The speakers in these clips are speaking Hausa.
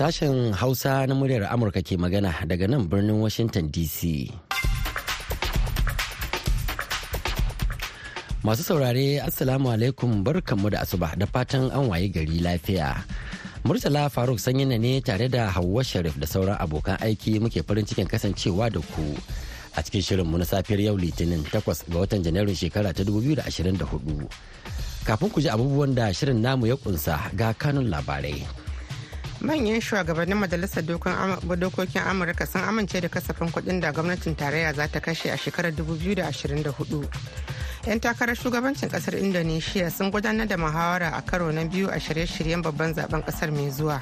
Sashen Hausa na muryar Amurka ke magana daga nan birnin Washington DC. Masu saurare Assalamu alaikum barkanmu da asuba da fatan an waye gari lafiya. Murtala Faruk sanyina ne tare da Hauwa Sharif da sauran abokan aiki muke farin cikin kasancewa da ku a cikin shirinmu na safiyar yau Litinin 8 ga watan Janairun shekara ta 2024. Kafin ku ji abubuwan da shirin namu ya kunsa ga kanun labarai. Manyan shugabannin majalisar dokokin amurka sun amince da kasafin kuɗin da gwamnatin tarayya za ta kashe a shekarar 2024 'yan takarar shugabancin ƙasar indonesia sun gudanar da muhawara a karo na biyu a shirye-shiryen babban zaɓen ƙasar mai zuwa.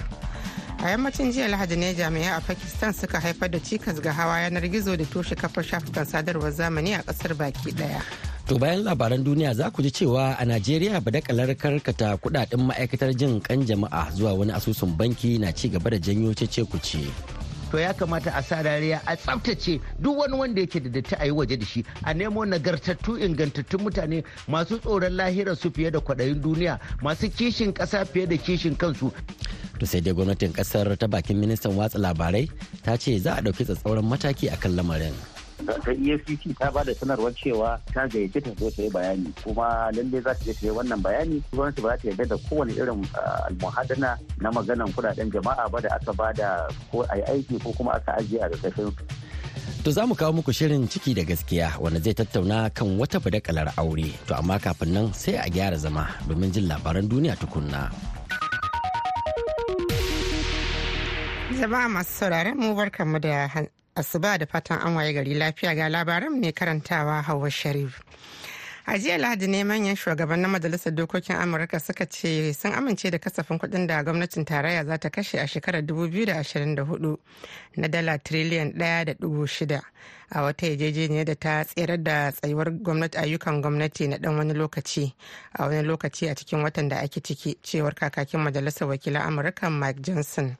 A yammacin jiya lahadi ne jami'ai a pakistan suka haifar da cikas ga hawa yanar gizo da toshe kafar shafukan sadarwar zamani a ƙasar baki ɗaya To bayan labaran duniya za ku ji cewa a Najeriya badakalar karkata kuɗaɗen ma'aikatar jin kan jama'a zuwa wani asusun banki na ci gaba da janyo cece kuce. to ya kamata a sa rariya a tsaftace duk wani wanda yake da datti a yi waje da shi a nemo nagartattu ingantattun mutane masu tsoron lahirar su fiye da kwaɗayin duniya masu kishin ƙasa fiye da kishin kansu To sai dai gwamnatin ƙasar ta bakin ministan watsa labarai ta ce za a ɗauki tsatsauran mataki akan lamarin. Ta efcc ta ba da sanarwar cewa ta gayyace ta zo ta yi bayani kuma lallai za ta je ta yi wannan bayani gwamnati ba za ta yarda da kowane irin almuhadana na maganan kuɗaɗen jama'a ba da aka ba da ko a aiki ko kuma aka ajiye a ƙarƙashin To za mu kawo muku shirin ciki da gaskiya wanda zai tattauna kan wata badakalar aure. To amma kafin nan sai a gyara zama domin jin labaran duniya tukunna. jama'a masu sauraron mu barkanmu da asuba da fatan an waye gari lafiya. Ga labaran mai karantawa hawa sharif. A jiya lahadi ne manyan shugabannin majalisar dokokin amurka suka ce sun amince da kasafin kuɗin da gwamnatin tarayya za ta kashe a shekarar 2024 na dala triliyan 1.6 a wata yarjejeniyar da ta tserar da tsayuwar gwamnati ayyukan gwamnati na dan wani lokaci a wani lokaci a cikin watan da ake ciki cewar kakakin majalisar wakilan amurka mike johnson.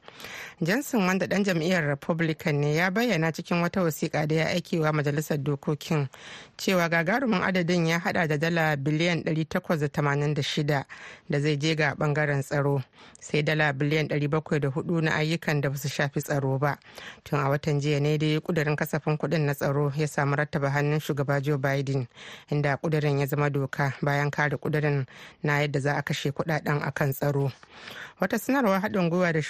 Johnson wanda dan jam'iyyar republican ne ya bayyana cikin wata wasiƙa da ya aikewa majalisar dokokin cewa gagarumin adadin ya hada da dala biliyan 886 da zai je ga ɓangaren tsaro. Sai dala biliyan 704 na ayyukan da ba su shafi tsaro ba. Tun a watan jiya ne dai kudurin kasafin kuɗin na tsaro ya samu rattaba hannun shugaba joe biden inda kudirin ya zama doka bayan kare kudirin na yadda za a kashe kuɗaɗen akan tsaro. Wata sanarwar haɗin gwiwa da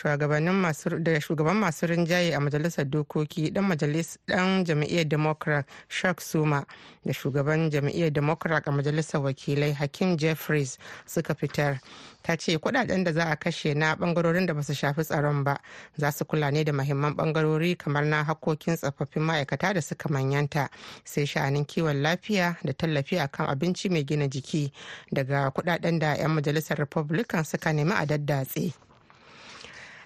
shugaban masu rinjaye a majalisar dokoki dan majalis dan jam'iyyar democrat shark suma da shugaban jam'iyyar democrat a majalisar wakilai hakim jeffries suka fitar. Ta ce kuɗaɗen da za a kashe na ɓangarorin da ba su shafi tsaron ba za su kula ne da mahimman bangarori kamar na hakkokin tsofaffin ma'aikata da suka manyanta sai sha'anin kiwon lafiya da tallafi akan abinci mai gina jiki daga kuɗaɗen da 'yan majalisar republican suka nemi a daddatse.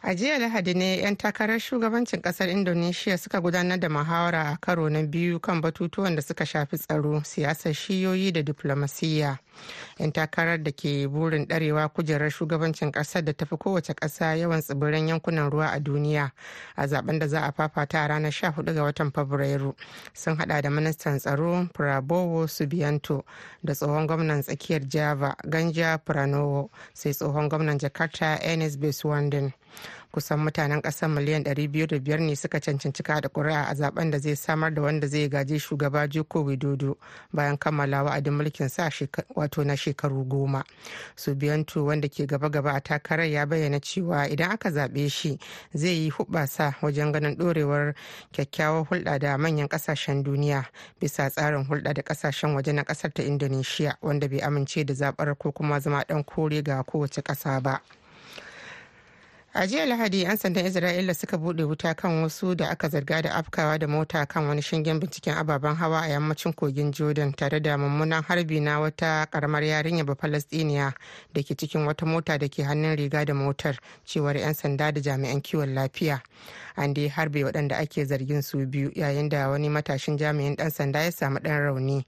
A jiya lahadi ne 'yan takarar shugabancin ƙasar indonesia suka gudanar da muhawara a karo na biyu kan batutuwan da suka shafi tsaro siyasar shiyoyi da diplomasiyya 'yan takarar da ke burin darewa kujerar shugabancin ƙasar da tafi kowace kasa yawan tsibiran yankunan ruwa a duniya a zaɓen da za a fafata a ranar 14 ga watan fabrairu. Sun hada da ministan tsaro prabowo subianto da tsohon gwamnan tsakiyar java ganja pranowo sai tsohon gwamnan jakarta enes beswanden. Kusan mutanen ƙasar miliyan 205 ne suka cancanci kada kuri'a a zaɓen da zai samar da wanda zai gaji shugaba joko widodo bayan kammala wa'adin mulkin sa wato na shekaru goma subiyanto wanda ke gaba-gaba a takarar ya bayyana cewa idan aka zaɓe shi zai yi hubasa wajen ganin ɗorewar kyakkyawar hulɗa da manyan ƙasashen duniya bisa tsarin hulɗa da ƙasashen waje na ƙasar ta indonesia wanda bai amince da zaɓar ko kuma zama ɗan kore ga kowace ƙasa ba. A jiya lahadi 'yan sandan isra'ila suka buɗe wuta kan wasu da aka zarga da afkawa da mota kan wani shingen binciken ababen hawa a yammacin kogin jordan tare da mummunan harbi na wata karamar yarinya ba falastiniya da ke cikin wata mota da ke hannun riga da motar cewar 'yan sanda da jami'an kiwon lafiya. An dai harbe waɗanda ake zargin su biyu yayin da wani matashin jami'in ɗan sanda ya samu ɗan rauni.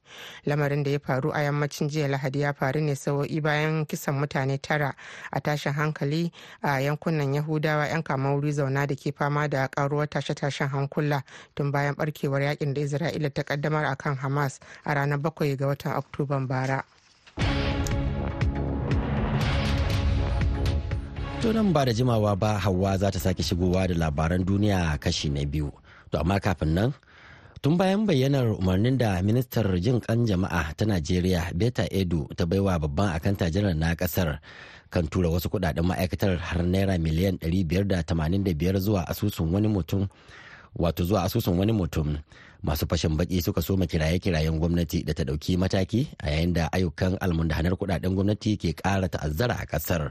Lamarin da ya faru a yammacin jiya lahadi ya faru ne sawo'i bayan kisan mutane tara a tashin hankali a yankunan yahudawa 'yan kama wuri zauna da ke fama da karuwar tashe-tashen hankula tun bayan barkewar yaƙin da isra'ila ta kaddamar akan hamas a ranar bakwai ga watan oktoban bara. To nan ba da jimawa ba Hauwa za ta sake shigowa da labaran duniya kashi na biyu. To amma kafin nan tun bayan bayyanar umarnin da ministar jin kan jama'a ta Najeriya Beta Edu ta baiwa babban akanta janar na ƙasar kan tura wasu kuɗaɗen ma'aikatar har naira miliyan 585 zuwa asusun wani mutum wato zuwa asusun wani mutum masu fashin baki suka soma kiraye-kirayen gwamnati da ta ɗauki mataki a yayin da ayyukan almundahanar kuɗaɗen gwamnati ke kara ta'azzara a ƙasar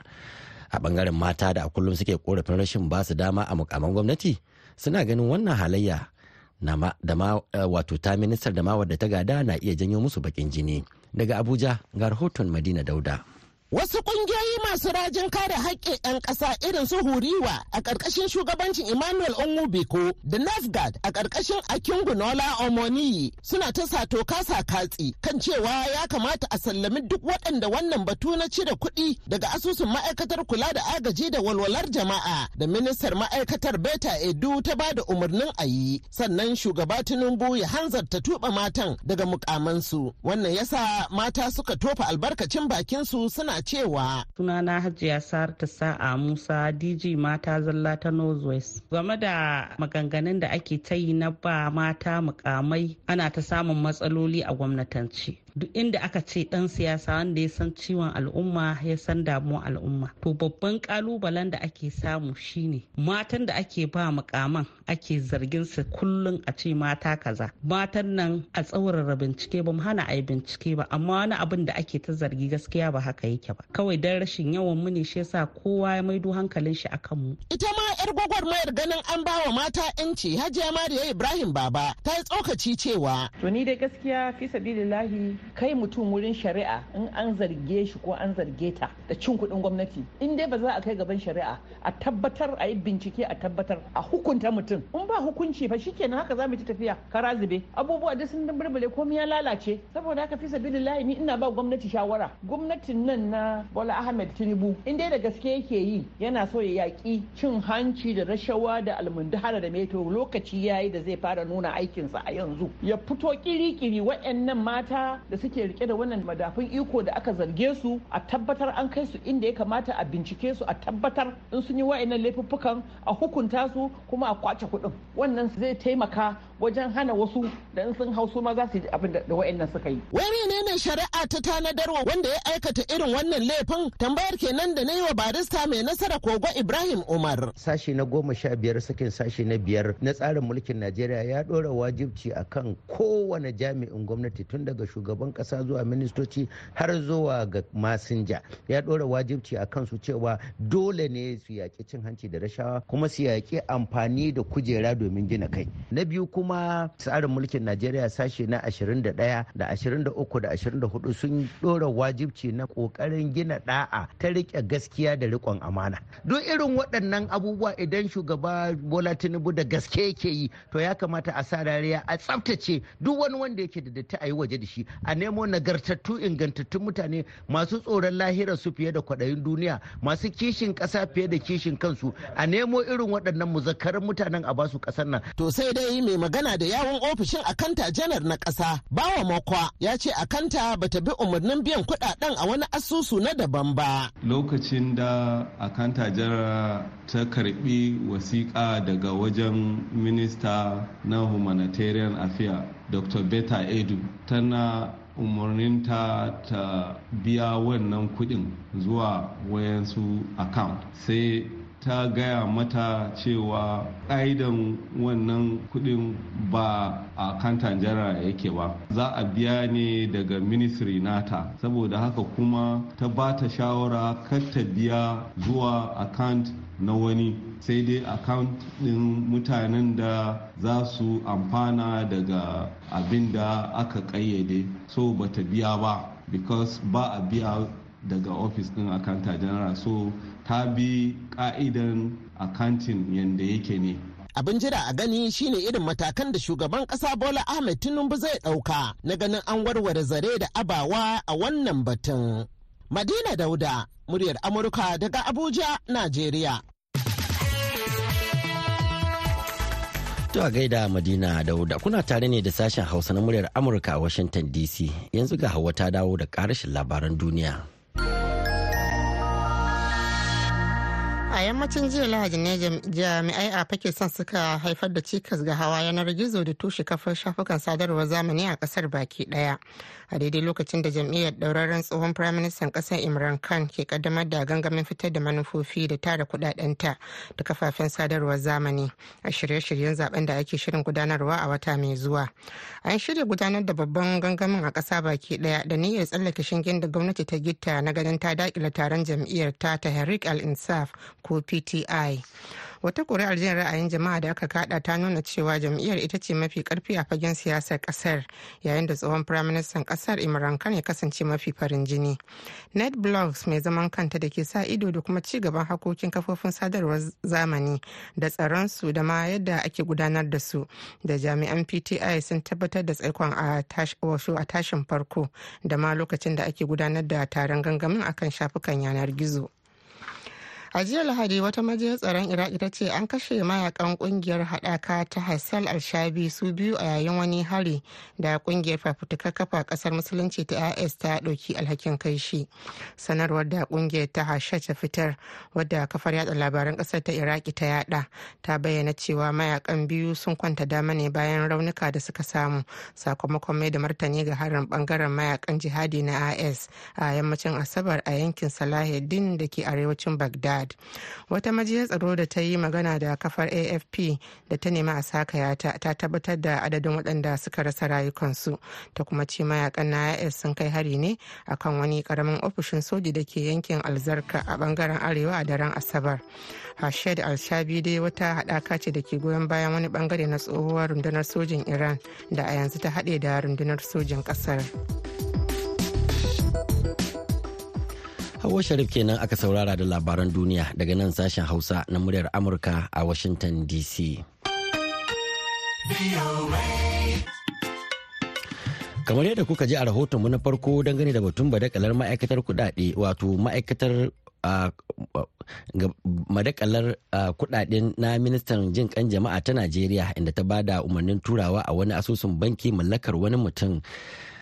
a ɓangaren mata da a kullum suke korafin rashin ba su dama a mukaman gwamnati suna ganin wannan halayya da ma wato ta ministar da ma wadda ta gada na iya janyo musu bakin jini. Daga abuja ga rahoton madina dauda. Wasu ƙungiyoyi masu rajin kare haƙƙin 'yan ƙasa irin su Huriwa a ƙarƙashin shugabancin Emmanuel Onwubiko da Nafgad a ƙarƙashin Akingunola Omoniyi suna ta sato kasa katsi kan cewa ya kamata a sallami duk waɗanda wannan batu na cire kuɗi daga asusun ma'aikatar kula da agaji da walwalar jama'a da ministar ma'aikatar Beta Edu ta ba da umarnin a yi sannan shugaba Tinubu ya hanzarta tuɓa matan daga mukamansu. Wannan yasa mata suka tofa albarkacin bakinsu suna cewa sunana hajiya sarta sa'a musa dg mata zalla ta northwest. Game da maganganun da ake ta yi na ba mata mukamai ana ta samun matsaloli a gwamnatance. Duk inda aka ce dan siyasa wanda ya san ciwon al'umma ya san damuwar al'umma. To babban kalubalen da ake samu shine matan da ake ba mukaman ake zargin su kullum a ce mata kaza. Matan nan a tsaurara bincike ba mu hana a yi bincike ba amma wani abin da ake ta zargi gaskiya ba haka yake ba. Kawai dan rashin yawan mu ne shi yasa kowa ya maido hankalin shi akan mu. Ita ma yar gwagwarmayar ganin an ba wa mata yanci hajiya mariya ibrahim baba ta yi tsokaci cewa to ni dai gaskiya fi sabilillahi kai mutum wurin shari'a in an zarge shi ko an zarge ta da cin kuɗin gwamnati in dai ba za a kai gaban shari'a a tabbatar a yi bincike a tabbatar a hukunta mutum. In ba hukunci fa shikenan haka za mu ci tafiya kara zube. Abubuwa da sun burbule komai ya lalace. Saboda haka fi sabilillahi ni ina ba gwamnati shawara. Gwamnatin nan na Bola Ahmed Tinubu in dai da gaske yake yi yana so ya yaƙi cin hanci da rashawa da almundahara da meto. Lokaci yayi da zai fara nuna aikinsa a yanzu. Ya fito kiri-kiri waɗannan mata da suke riƙe da wannan madafun iko da aka zarge su a tabbatar an kai su inda ya kamata a bincike su a tabbatar in sun yi wa'annan laifuffukan a hukunta su kuma a ƙwace kuɗin. Wannan zai taimaka wajen hana wasu da in sun hau su ma za su yi abin da wa'annan suka yi. Wai menene shari'a ta tanadarwa wanda ya aikata irin wannan laifin tambayar kenan da na yi wa barista mai nasara kogo Ibrahim Umar. Sashe na goma sha biyar sakin sashe na biyar na tsarin mulkin Najeriya ya ɗora wajibci akan kowane jami'in gwamnati tun daga shugaban kasa zuwa ministoci har zuwa ga masinja ya ɗora wajibci a kansu cewa dole ne su yaƙi cin hanci da rashawa kuma su yaƙi amfani da kujera domin gina kai na biyu kuma tsarin mulkin najeriya sashe na 21 da 23 da 24 sun ɗora wajibci na ƙoƙarin gina ɗa'a ta riƙe gaskiya da riƙon amana duk irin waɗannan abubuwa idan shugaba bola tinubu da gaske yake yi to ya kamata a sa rariya a tsaftace duk wani wanda yake da datti a yi waje da shi a nemo nagartattu ingantattun mutane masu tsoron lahirar su fiye da kwaɗayin duniya masu kishin ƙasa fiye da kishin kansu a nemo irin waɗannan muzakkarin mutanen a ba su ƙasar nan. To sai dai mai magana da yawon ofishin akanta janar na ƙasa. Bawa makwa ya ce akanta bata bi umarnin biyan kuɗaɗen a wani asusu na daban ba. Lokacin da akanta janar ta karɓi wasiƙa daga wajen minista na humanitarian affairs dr. Beta edu tana umarninta ta biya wannan kuɗin zuwa wayansu account. Sai ta gaya mata cewa ƙa'idan wannan kuɗin ba a kantan jara yake ba. Za a biya ne daga ministry nata. Saboda haka kuma ta ba ta shawara kar ta biya zuwa account na wani. Sai dai account ɗin mutanen da za su amfana daga abin da aka ƙayyade. So bata biya ba because ba a biya daga ofis ɗin akanta general. So ta bi ka'idan accounting yadda yake ne. Abin jira a gani shine irin matakan da shugaban kasa bola ahmed tinubu zai ɗauka na ganin an warware zare da abawa a wannan batun. Madina dauda muryar amurka daga abuja najeriya. To a gaida Madina Dauda kuna tare ne da sashen Hausa na muryar Amurka a Washington DC yanzu ga hawa ta dawo da karashin labaran duniya. Yammacin jiya lahadi ne jami'ai a pakistan suka haifar da cikas ga hawa yanar gizo da tushe kafar shafukan sadarwar zamani a ƙasar baki ɗaya a daidai lokacin da jam'iyyar ɗauraren tsohon firaministan ƙasar imran khan ke kaddamar da gangamin fitar da manufofi da tara kudadenta da kafafen sadarwar zamani a shirye-shiryen zaɓen da ake shirin gudanarwa a wata mai zuwa. An shirya gudanar da babban gangamin a ƙasa baki ɗaya da niyyar tsallake shingen da gwamnati ta gitta na ganin ta dakila taron jam'iyyar ta tahrik al-insaf ko pti wata kuri'ar jin ra'ayin jama'a da aka kada ta nuna cewa jam'iyyar ita ce mafi ƙarfi a fagen siyasar ƙasar yayin da tsohon firaministan ƙasar imran khan ya kasance mafi farin jini net blogs mai zaman kanta da ke sa ido da kuma ci gaban hakokin kafofin sadarwar zamani da tsaronsu da ma yadda ake gudanar da su da jami'an pti sun tabbatar da tsaikon a tashin farko da ma lokacin da ake gudanar da taron gangamin akan shafukan yanar gizo. A jiya lahadi wata majiyar tsaron iraki ta ce an kashe mayaƙan ƙungiyar haɗaka ta hassal al-shabi su biyu a yayin wani hari da ƙungiyar fafutuka kafa ƙasar musulunci ta is ta ɗauki alhakin kai shi. Sanarwar da ƙungiyar ta hasha ta fitar wadda kafar yada labaran ƙasar ta iraki ta yada ta bayyana cewa mayaƙan biyu sun kwanta dama ne bayan raunuka da suka samu sakamakon mai da martani ga harin ɓangaren mayaƙan jihadi na is a yammacin asabar a yankin salahuddin da ke arewacin bagdad Chad. Wata majiyar tsaro da ta yi magana da kafar AFP da ta nemi a sakaya ta ta tabbatar da adadin waɗanda suka rasa rayukansu ta kuma ce mayaƙan na IS sun kai hari ne akan wani ƙaramin ofishin soji da ke yankin alzarka a ɓangaren arewa a daren asabar. Hashed al-Shabi dai wata haɗaka ce da ke goyon bayan wani ɓangare na tsohuwar rundunar sojin Iran da a yanzu ta haɗe da rundunar sojin ƙasar. Hawa Sharif kenan aka saurara da labaran duniya daga nan sashen Hausa na muryar Amurka a Washington DC. Kamar yadda kuka ji a rahotonmu na farko dangane da batun badakalar ma'aikatar kudade wato ma'aikatar madakalar kuɗaɗen na ministan jin kan jama'a ta Najeriya inda ta ba da umarnin turawa a wani asusun banki mallakar wani mutum.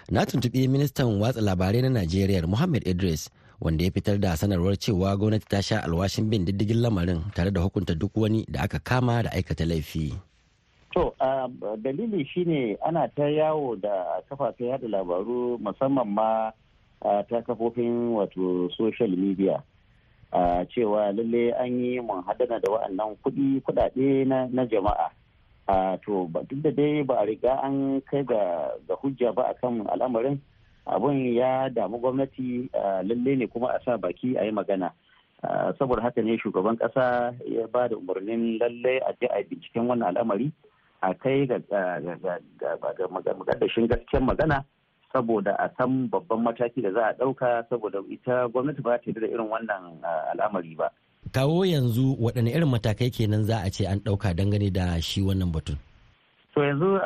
Na tuntuɓi ministan watsa labarai na Najeriya Muhammad Idris wanda ya fitar da sanarwar cewa gwamnati ta sha alwashin bin diddigin lamarin tare da hukunta duk wani da aka kama da aikata laifi. To, dalili shine ana ta yawo da kafafen yada labaru musamman ma ta kafofin wato social media. cewa lalle an yi hadana da wa'annan kuɗi kuɗaɗe na jama'a. to duk da dai ba a riga an kai ga hujja ba akan al'amarin abun ya damu gwamnati lalle ne kuma a sa baki a yi magana saboda haka ne shugaban kasa ya ba da umarnin lalle a je a binciken wannan al'amari a kai ga magaddashin gaskiyar magana saboda a san babban mataki da za a ɗauka saboda ita gwamnati ba ta da irin wannan al'amari ba. kawo yanzu waɗanne irin matakai kenan za a ce an ɗauka dangane da shi wannan batun. To yanzu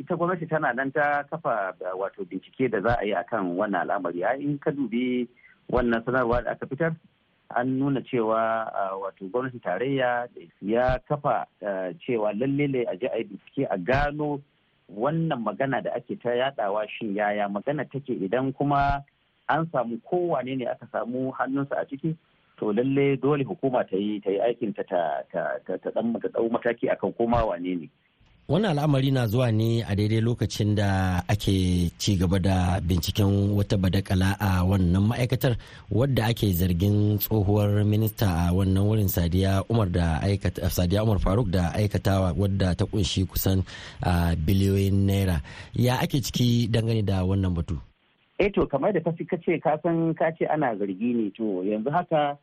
ita gwamnati tana nan ta kafa wato bincike da za a yi akan wannan al'amari. In ka dubi wannan sanarwa da aka fitar an nuna cewa wato gwamnati tarayya ya kafa cewa lalle a ji a yi bincike a gano wannan magana da ake ta yadawa shin yaya magana take idan kuma an samu kowane ne aka samu hannunsa a ciki to lalle dole hukuma ta yi ta yi aikinta ta dan mataki akan koma wane ne. Wannan al'amari na zuwa ne a daidai lokacin da ake ci gaba da binciken wata badakala a wannan ma'aikatar wadda ake zargin tsohuwar minista a wannan wurin sadiya umar da sadiya umar faruk da aikatawa wadda ta ƙunshi kusan biliyoyin naira. Ya ake ciki dangane da wannan batu? Eh to kamar da kace ka san ka ce ana zargi ne to yanzu haka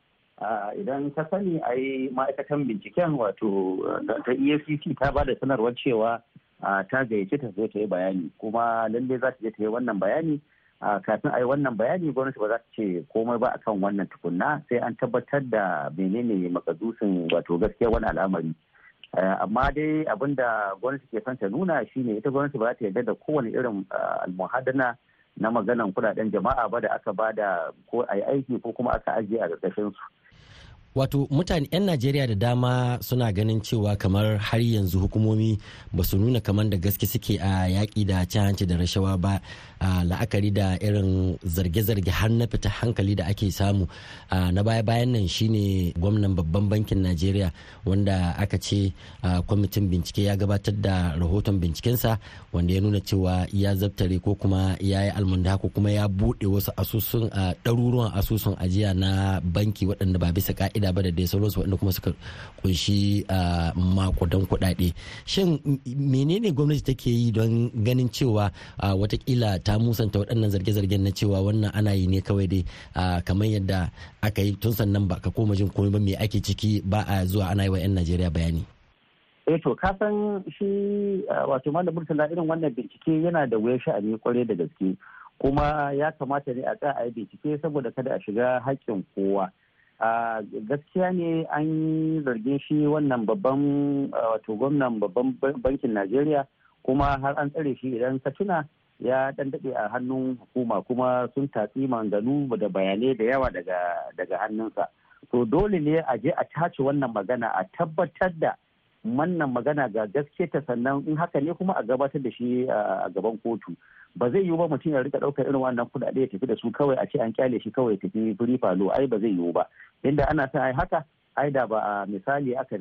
idan ka sani a yi ma'aikatan binciken wato ta efcc ta ba da sanarwar cewa ta gayyace ta zo ta yi bayani. Kuma lalle za ta je ta yi wannan bayani. Kafin a yi wannan bayani gwamnati ba za ta ce komai ba akan wannan tukunna sai an tabbatar da menene makadusin wato gaskiya wani al'amari. Amma dai abin da gwamnati ke son ta nuna shine ita gwamnati ba za ta yarda da kowane irin almuhadana na maganan kuɗaɗen jama'a ba da aka ba da ko a yi aiki ko kuma aka ajiye a ƙarƙashin su wato mutane 'yan najeriya da dama suna ganin cewa kamar har yanzu hukumomi ba su nuna kamar da gaske suke a yaƙi da cin hanci da rashawa ba a la'akari da irin zarge-zarge har na fita hankali da ake samu. Na baya-bayan nan shine gwamnan babban bankin najeriya wanda aka ce kwamitin bincike ya gabatar da rahoton bincikensa wanda ya nuna cewa ya zabtare ko kuma ya yi almunda ko kuma ya buɗe wasu asusun ɗaruruwan asusun ajiya na banki waɗanda ba bisa ka'ida ba da dai sauransu waɗanda kuma suka ƙunshi makudan kuɗaɗe. Shin menene gwamnati take yi don ganin cewa wataƙila ta musanta waɗannan zarge-zargen na cewa wannan ana yi ne kawai dai kamar yadda aka yi tun sannan ba ka koma jin komai ba me ake ciki ba a zuwa ana yi wa 'yan najeriya bayani? Eh to ka san shi wato malam murtala irin wannan bincike yana da wuyar sha'ani ƙwarai da gaske. Kuma ya kamata ne a tsaya a yi bincike saboda kada a shiga haƙƙin kowa. Gaskiya ne an yi zargin shi wannan babban wato gwamnan babban bankin najeriya kuma har an tsare shi idan ka tuna ya dan a hannun hukuma kuma sun tatsi manganu da bayanai da yawa daga hannunsa. To dole ne a je a tace wannan magana a tabbatar da wannan magana ga gaske ta sannan in haka ne kuma a gabatar da shi a gaban kotu. Ba zai yiwu ba mutum ya riƙa ɗaukar irin wannan kuɗaɗe ya tafi da su kawai a ce an ƙyale shi kawai tafi firi falo ai ba zai yiwu ba. Inda ana sa ai haka ai da ba a misali aka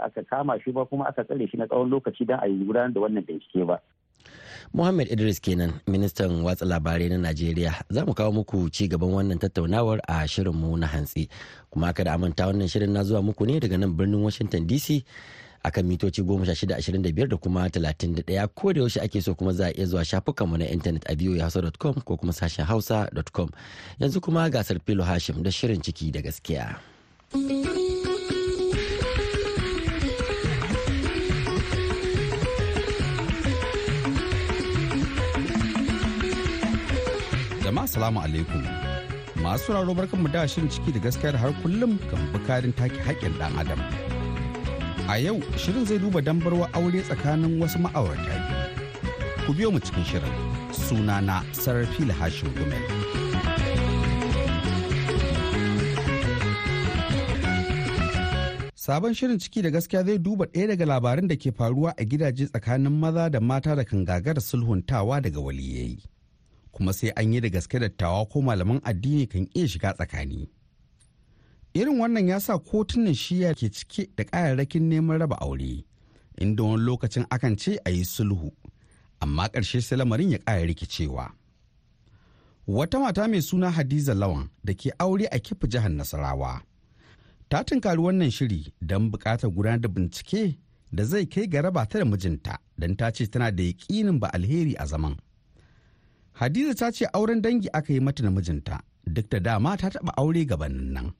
aka kama shi ba kuma aka tsare shi na tsawon lokaci don a yi gudanar da wannan bincike ba. Muhammad Idris kenan ministan watsa labarai na Najeriya. Za mu kawo muku ci gaban wannan tattaunawar a shirinmu na hantsi. Kuma kada a manta wannan shirin na zuwa muku ne daga nan birnin Washington DC akan mitoci 1625 da kuma 31 ko da yaushe ake so kuma za a iya zuwa shafukanmu na intanet a hausa.com ko kuma sashen hausa.com yanzu kuma gasar filo hashim da shirin ciki da gaskiya. jama'a salamu alaikum. Masu raro barkanmu da shirin ciki da gaskiyar har kullum kan bukarin take haƙƙin ɗan adam. A yau shirin zai duba dambarwa aure tsakanin wasu ma'aurata ku biyo mu cikin shirin. Sunana sarfil hashin gumel. Sabon shirin ciki da gaskiya zai duba ɗaya daga labaran da ke faruwa a gidaje tsakanin maza da mata da kan gagara sulhuntawa daga waliyayi kuma sai an yi da gaske dattawa ko malaman addini kan iya shiga tsakani. Irin wannan ya sa kotunan shiya ke cike da ƙayarrakin neman raba aure inda wani lokacin akan ce a yi sulhu amma ƙarshe sai lamarin ya ƙara rikicewa. Wata mata mai suna hadiza lawan da ke aure a kifi jihar nasarawa ta tunkari wannan shiri don buƙatar gudanar da bincike da zai kai ga raba ta da mijinta don ta ce tana da yaƙinin ba alheri a zaman. Hadiza ta ce auren dangi aka yi mata da mijinta duk da dama ta taɓa aure gabanin nan.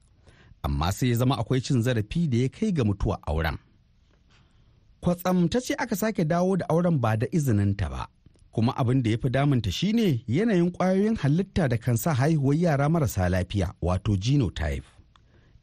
Amma sai ya zama akwai cin zarafi da ya kai ga mutuwa auren. Kwatsam ta ce aka sake dawo da auren ba da izininta ba, kuma abin da ya fi damunta shine yanayin ƙwayoyin halitta da kan sa haihuwar yara marasa lafiya wato genotype,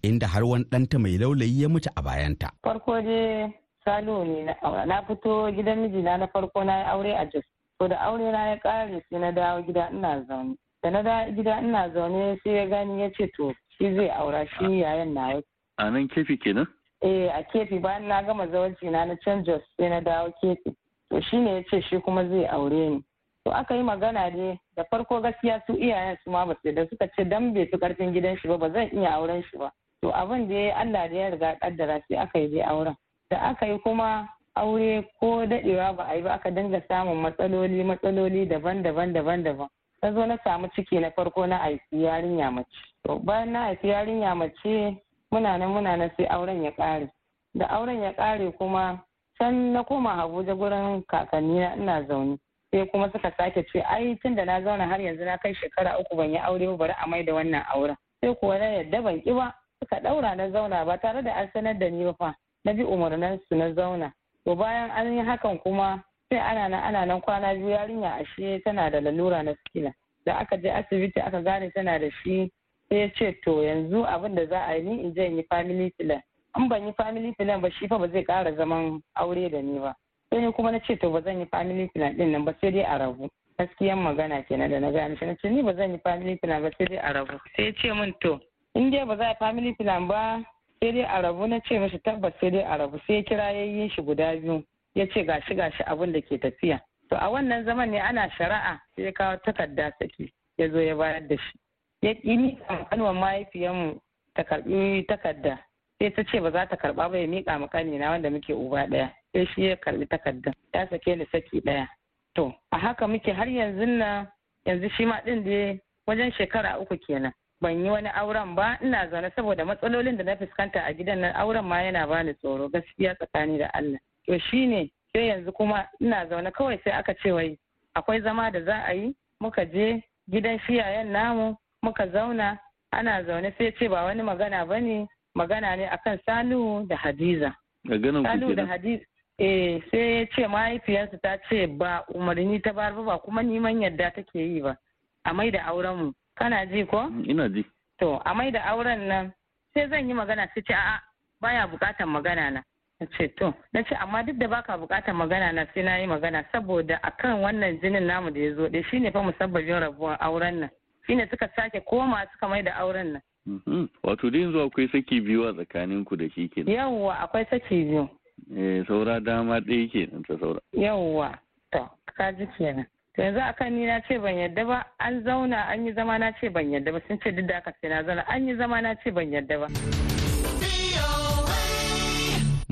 inda har wani ɗanta mai laulayi ya mutu a bayanta. Farko dai Salo ne na fito gidan mijina na farko na aure a Jos. To da aure na ya ƙare sai na dawo gida ina zaune. Da na dawo gida ina zaune sai ya gani ya ce to shi zai aura shi yayan na yau. A nan kefi kenan? Eh a kefi bayan na gama zawarci na na can Jos sai na dawo kefi. To shi ne ya ce shi kuma zai aure ni. To aka yi magana ne da farko gaskiya su iyayen su ma ba su da suka ce dan bai fi ƙarfin gidan shi ba ba zan iya auren shi ba. To abin da ya Allah da ya riga kaddara sai aka yi dai auren. Da aka yi kuma aure ko dadewa ba a yi ba aka dinga samun matsaloli matsaloli daban-daban daban-daban. Na zo na samu ciki na farko na haifi yarinya mace. To bayan na haifi yarinya mace muna nan muna nan sai auren ya ƙare. Da auren ya ƙare kuma can na koma Abuja gurin kakanni na ina zaune. Sai kuma suka sake ce ai tun da na zauna har yanzu na kai shekara uku ban yi aure ba bari a mai da wannan auren. Sai kuwa na yadda ban ki ba suka ɗaura na zauna ba tare da an sanar da ni ba fa. Na bi umarnan su na zauna. To bayan an yi hakan kuma sai ana nan ana nan kwana biyu yarinya ashe tana da lalura na sikila. Da aka je asibiti aka gane tana da shi sai ya ce to yanzu abin da za a yi ni in je in yi family plan. In ban yi family plan ba shi fa ba zai ƙara zaman aure da ni ba. Sai ni kuma na ce to ba zan yi family plan ɗin nan ba sai dai a rabu. Gaskiyan magana kenan da na gaya mishi na ce ni ba zan yi family plan ba sai dai a rabu. Sai ya ce min to in dai ba za a family plan ba sai dai a rabu. Na ce mishi tabbas sai dai a rabu. Sai kira yayin shi guda biyu. Ya ce gashi gashi abin da ke tafiya. To a wannan zaman ne ana shari'a sai ya kawo takarda saki ya zo ya bayar da shi. Ya ƙi kanuwan mahaifiyarmu ta karɓi takarda. Sai ta ce ba za ta karɓa ba ya miƙa ma ƙanina wanda muke uba ɗaya. Sai shi ya karɓi takarda ya sake ni saki ɗaya. To a haka muke har yanzu na yanzu shi ma ɗin da wajen shekara uku kenan. Ban yi wani auren ba ina zaune saboda matsalolin da na fuskanta a gidan nan auren ma yana bani tsoro gaskiya tsakani da Allah. To shine sai yanzu kuma ina zaune kawai sai aka ce wai akwai zama da za a yi muka je gidan shiyayen namu muka zauna ana zaune sai ce ba wani magana ba ne magana ne akan Salihu da Hadiza. Salihu da Hadiza eh sai ya ce mahaifiyarsu ta ce ba umarni ta bar ba kuma neman yadda take yi ba a mai da auren mu kana ji ko? Ina ji. To a mai da auren nan sai zan yi magana sai ce a'a baya bukatan magana na. Na ce to na ce amma duk da baka bukatan magana na sai na yi magana saboda akan wannan jinin namu da ya zo ɗaya shine fa musabbabin rabuwar auren nan. shine suka sake koma suka mai da auren nan. Wato da yanzu akwai saki biyu a tsakanin ku da shi ke Yawwa akwai saki biyu. Eh saura dama ɗaya ke nan ta saura. Yawwa to ka ji kenan. To yanzu akan ni na ce ban yadda ba an zauna an yi zama na ce ban yadda ba sun ce duk da aka sai na zauna an yi zama na ce ban yadda ba.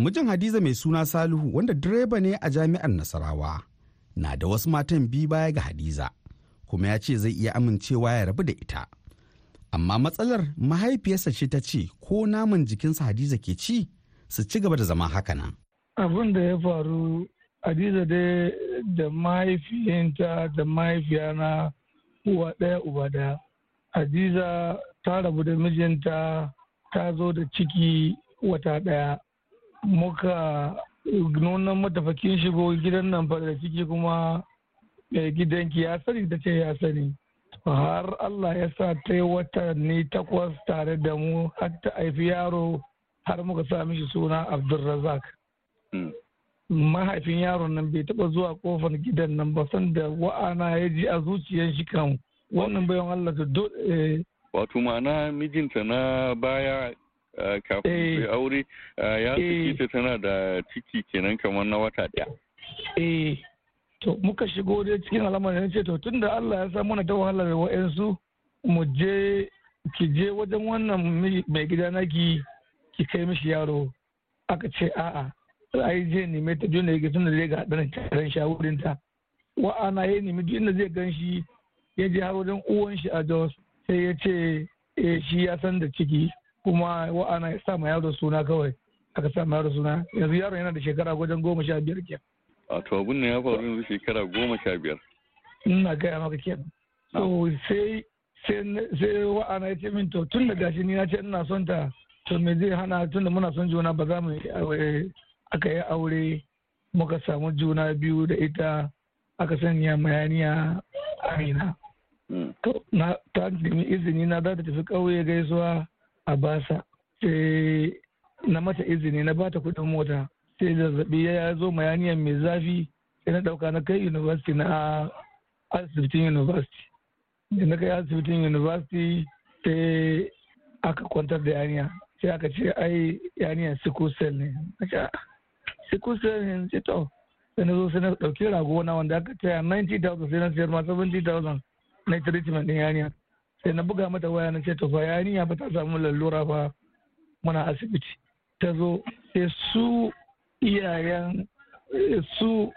Mijin Hadiza mai suna Salihu wanda direba ne a jami'ar Nasarawa na da wasu matan biyu baya ga Hadiza. kuma ya ce zai iya amincewa ya rabu da ita. Amma matsalar mahaifiyarsa ce ta ce ko naman jikinsa Hadiza ke ci su ci gaba da zama haka nan. Abin da ya faru Hadiza dai da mahaifiyanta da mahaifiyana uwa ɗaya uba ɗaya. Hadiza ta rabu da mijinta ta zo da ciki wata ɗaya. Muka nuna matafakin shigo gidan nan da ciki kuma mai gidanki ya sani ta ce ya sani har Allah ya sa ta yi watanni takwas tare da mu har ta haifi yaro har muka sa mishi suna Abdulrazak. Mahaifin yaron nan bai taba zuwa ƙofar gidan nan ba san da wa'ana ya ji a zuciyar shi kan wannan bayan Allah ta dole. Wato ma'ana mijinta na baya kafin su aure ya saki ta tana da ciki kenan kamar na wata ɗaya. Eh. to muka shigo dai cikin alamar ya ce to tun da Allah ya sa mana ta wahala da wa'yansu mu je ki je wajen wannan mai gida naki ki kai mishi yaro. Aka ce a'a ai je neme ta juna ya tun da zai ga ɗan taron shawurin ta. Wa'ana ya nemi duk inda zai gan shi ya je har wajen uwan shi a Jos sai ya ce shi ya san da ciki. Kuma wa'ana ya sa ma yaro suna kawai aka sa ma yaro suna yanzu yaro yana da shekara wajen goma sha biyar kenan Wato abun ne ya faru yanzu shekara goma sha biyar. Ina gaya maka kenan. So sai sai wa'ana ya ce min to tun da gashi ni na ce ina son ta to me zai hana tun da muna son juna ba za mu aka yi aure muka samu juna biyu da ita aka sanya mayaniya amina. To na ta nemi izini na za ta tafi ƙauye gaisuwa a basa sai na mata izini na bata kuɗin mota. sai zazzaɓi ya zo mayaniyar mai zafi sai na ɗauka na kai university na asibitin university. Da na kai asibitin university sai aka kwantar da yaniya sai aka ce ai yaniyar sickle cell ne. Sickle cell ne? Ce to. Sai na zo sai na ɗauki rago na wanda aka taya 90,000 sai na sayar ma 70,000 na treatment din yaniya sai na buga mata waya na ce to fa yaniya ba ta samu lalura ba muna asibiti. Ta zo sai su iyayen su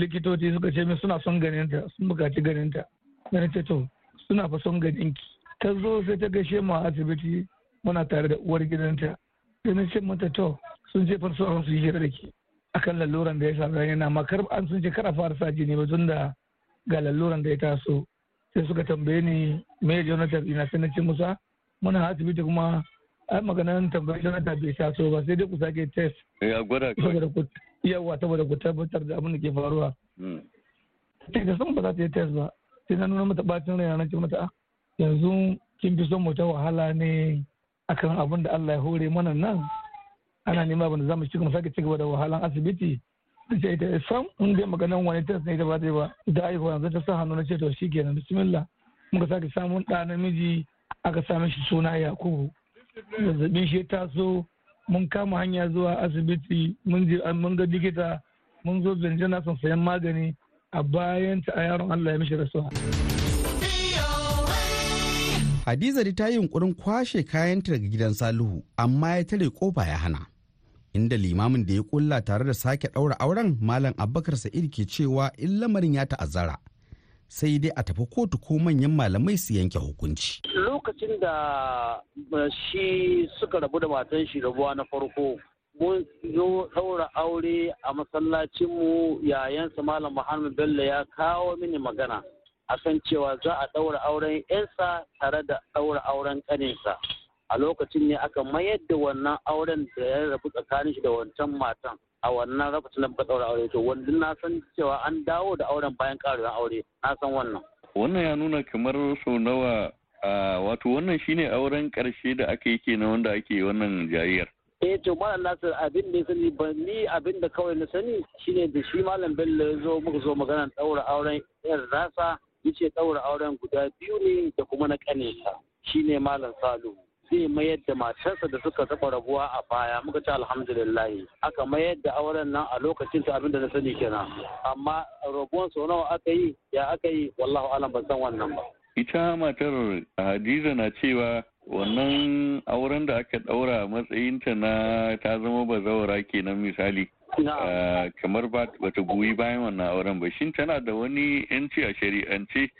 likitoci suka ce min suna son ganinta sun buƙaci ganinta. Na ce to suna fa son ganinki. Ta zo sai ta gaishe mu a asibiti muna tare da uwar gidanta. Sai na ce mata to sun ce farso su yi da ke akan laluran da ya sami na makar an sun ce kar a fara sa jini ba tunda ga laluran da ya taso. Sai suka tambaye ni me jonathan? Ina sai na ce musa muna asibiti kuma ai maganan tambayi jonathan bai taso ba sai dai ku sake test. Ya gwada yawa saboda ku tabbatar da abin da ke faruwa. Sai da san ba za ta yi test ba. Sai na nuna mata bacin rai na ce mata yanzu kin fi son mu ta wahala ne akan abin da Allah ya hore mana nan? Ana nema abin da za mu ci mu sake cigaba da wahalan asibiti? Ce ita sam in dai maganan wani test ne ita ba ta yi ba. Da aihuwa yanzu ta sa hannu na ce to shikenan bismillah. Muka sake samun ɗa namiji aka sami shi suna yakubu. Zazzabin shi taso mun kama hanya zuwa asibiti mun ga likita mun zo na son sayan magani. A bayan ta a yaron allah ya mishi rasuwa. Hadiza ta yi yunkurin kwashe kayanta daga gidan salihu amma ya tare ƙofa ya hana. Inda limamin da ya kulla tare da sake ɗaura auren malam abubakar sa'id ke cewa in lamarin ya ta'azzara sai dai a tafi kotu ko manyan malamai su yanke hukunci. Lokacin da shi suka rabu da matan shi rabuwa na farko mun zo ɗaura aure a masallacinmu yayansa malam Muhammad Bello ya kawo mini magana akan cewa za a ɗaura auren 'yansa tare da ɗaura auren ƙaninsa. A lokacin ne aka mayar da wannan auren da ya rabu tsakanin shi da wancan matan a wannan lokacin da muka ɗaura aure to wanda na san cewa an dawo da auren bayan ƙarin aure na san wannan. wannan ya nuna kamar sau nawa wato wannan shine auren ƙarshe da aka yi kenan wanda ake wannan jariyar. eh to malam nasir abin da sani ba ni abin da kawai na sani shine da shi malam bello ya zo muka zo maganar ɗaura auren yan rasa ya ce ɗaura auren guda biyu ne da kuma na ƙanesa shine malam salu zai mayar da matarsa da suka taɓa rabuwa a baya. Muka ce alhamdulillah. Aka mayar da auren nan a lokacin ta abin da na sani kenan. Amma rabuwan sau nawa aka yi ya aka yi wallahu alam ban san wannan ba. Ita matar hadiza na cewa wannan auren da aka ɗaura matsayinta na ta zama bazawara kenan misali. Kamar ba ta goyi bayan wannan auren ba. Shin tana da wani yanci a shari'ance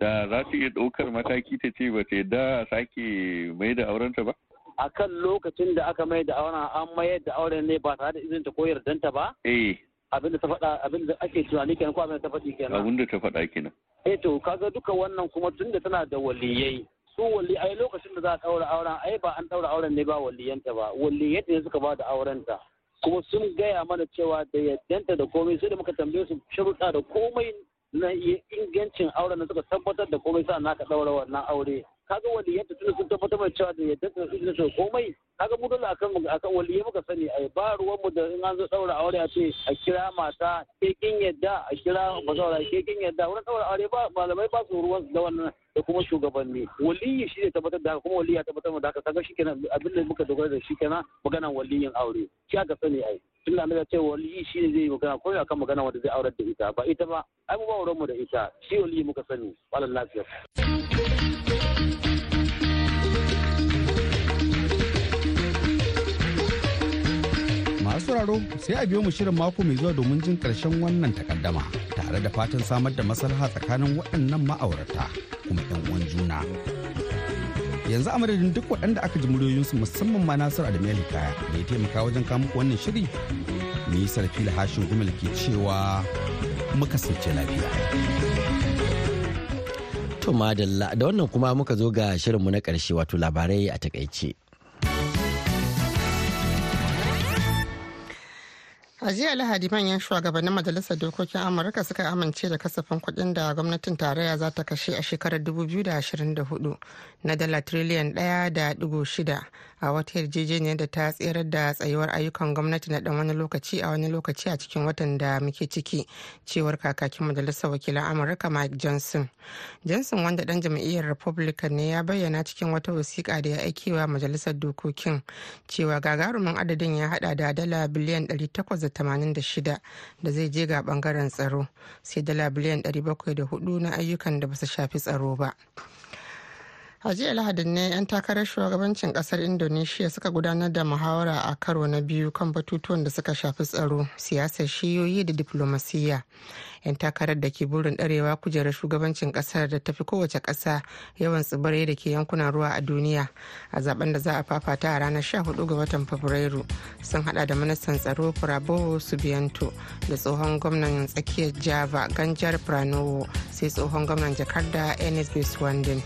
da za ta iya ɗaukar mataki ta ce ba ta yadda a sake mai da aurenta ba? A kan lokacin da aka mai da auren an mayar da auren ne ba tare da izinin ta ko yardanta ba? Eh. Abinda ta faɗa abin da ake tunani kenan ko abin da ta faɗi kenan? Abinda ta faɗa kenan. Eh to kaga duka wannan kuma tunda tana da waliyai su wali ai lokacin da za a ɗaura auren ai ba an ɗaura auren ne ba waliyanta ba. Waliyanta ne suka ba da aurenta. Kuma sun gaya mana cewa da yaddanta da komai sai da muka tambaye su sharuɗa da komai na ingancin auren da suka tabbatar da komai sa naka ɗaura wannan aure. Kaga waliyanta tunda sun tabbatar da cewa da yaddanta da da komai kaga mu dole akan akan waliyai muka sani. Ai ba ruwan mu da in an zo ɗaura aure a ce a kira mata ke kin yadda a kira bazaura ke kin yadda. Wurin ɗaura aure ba malamai ba su ruwan da wannan da kuma shugabanni. Waliyi shi ne tabbatar da haka kuma waliyi ya tabbatar da haka. Kaga shi kenan abin da muka dogara da shi kenan maganan waliyin aure. Shi aka sani ai. Tun da ce waliyi shi ne zai yi magana ko akan magana wanda zai aurar da ita. Ba ita ba ai mu ba mu da ita. Shi waliyi muka sani. Walal lafiya. Masu sai a biyo mu shirin mako mai zuwa domin jin ƙarshen wannan takaddama tare da fatan samar da maslaha tsakanin waɗannan ma'aurata kuma yan uwan juna. Yanzu a madadin duk waɗanda aka ji muryoyinsu musamman ma nasiru adamu kaya da ya taimaka wajen muku wannan shiri ni sarfi hashin gumel ke cewa muka sace lafiya. To madalla da wannan kuma muka zo ga shirinmu na ƙarshe wato labarai a taƙaice. A jiya lahadi manyan shugabannin majalisar dokokin amurka suka amince da kasafin kuɗin da gwamnatin tarayya za ta kashe a shekarar 2024 na dala triliyan 1.6 a wata yarjejeniyar da ta tserar da tsayuwar ayyukan gwamnati na dan wani lokaci a wani lokaci a cikin watan da muke ciki cewar kakakin majalisar wakilan amurka mike johnson. Johnson wanda dan jam'iyyar republican ne ya bayyana cikin wata wasiƙa da ya aikewa majalisar dokokin cewa gagarumin adadin ya hada da dala biliyan 886 da zai je ga ɓangaren tsaro sai dala biliyan 704 na ayyukan da ba su shafi tsaro ba. A jiya lahadin ne 'yan takarar shugabancin ƙasar indonesia suka gudanar da muhawara a karo na biyu kan batutuwan da suka shafi tsaro siyasar shiyoyi da diflomasiyya 'yan takarar da ke burin ɗarewa kujerar shugabancin ƙasar da tafi kowace ƙasa yawan tsibirai da ke yankunan ruwa a duniya. A zaɓen da za a fafata a ranar 14 ga watan fabrairu sun hada da ministan tsaro prabowo subianto da tsohon gwamnan tsakiyar java ganjar pranowo sai tsohon gwamnan jakarta enes biswandin.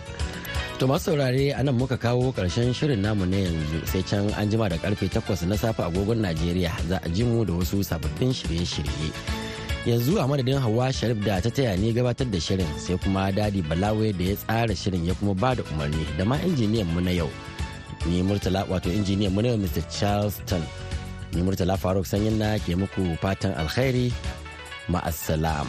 To masu saurare a nan muka kawo ƙarshen shirin namu na yanzu sai can an jima da ƙarfe 8 na safe agogon Najeriya za a ji mu da wasu sababbin shirye-shirye. Yanzu a madadin Hawa Sharif da ta taya ni gabatar da shirin sai kuma Dadi Balawe da ya tsara shirin ya kuma ba da umarni da ma injiniyan mu na yau. Ni Murtala wato injiniyan mu na yau Mr. Charleston. Ni Murtala Faruk Sanyin na ke muku fatan alkhairi ma'assalam.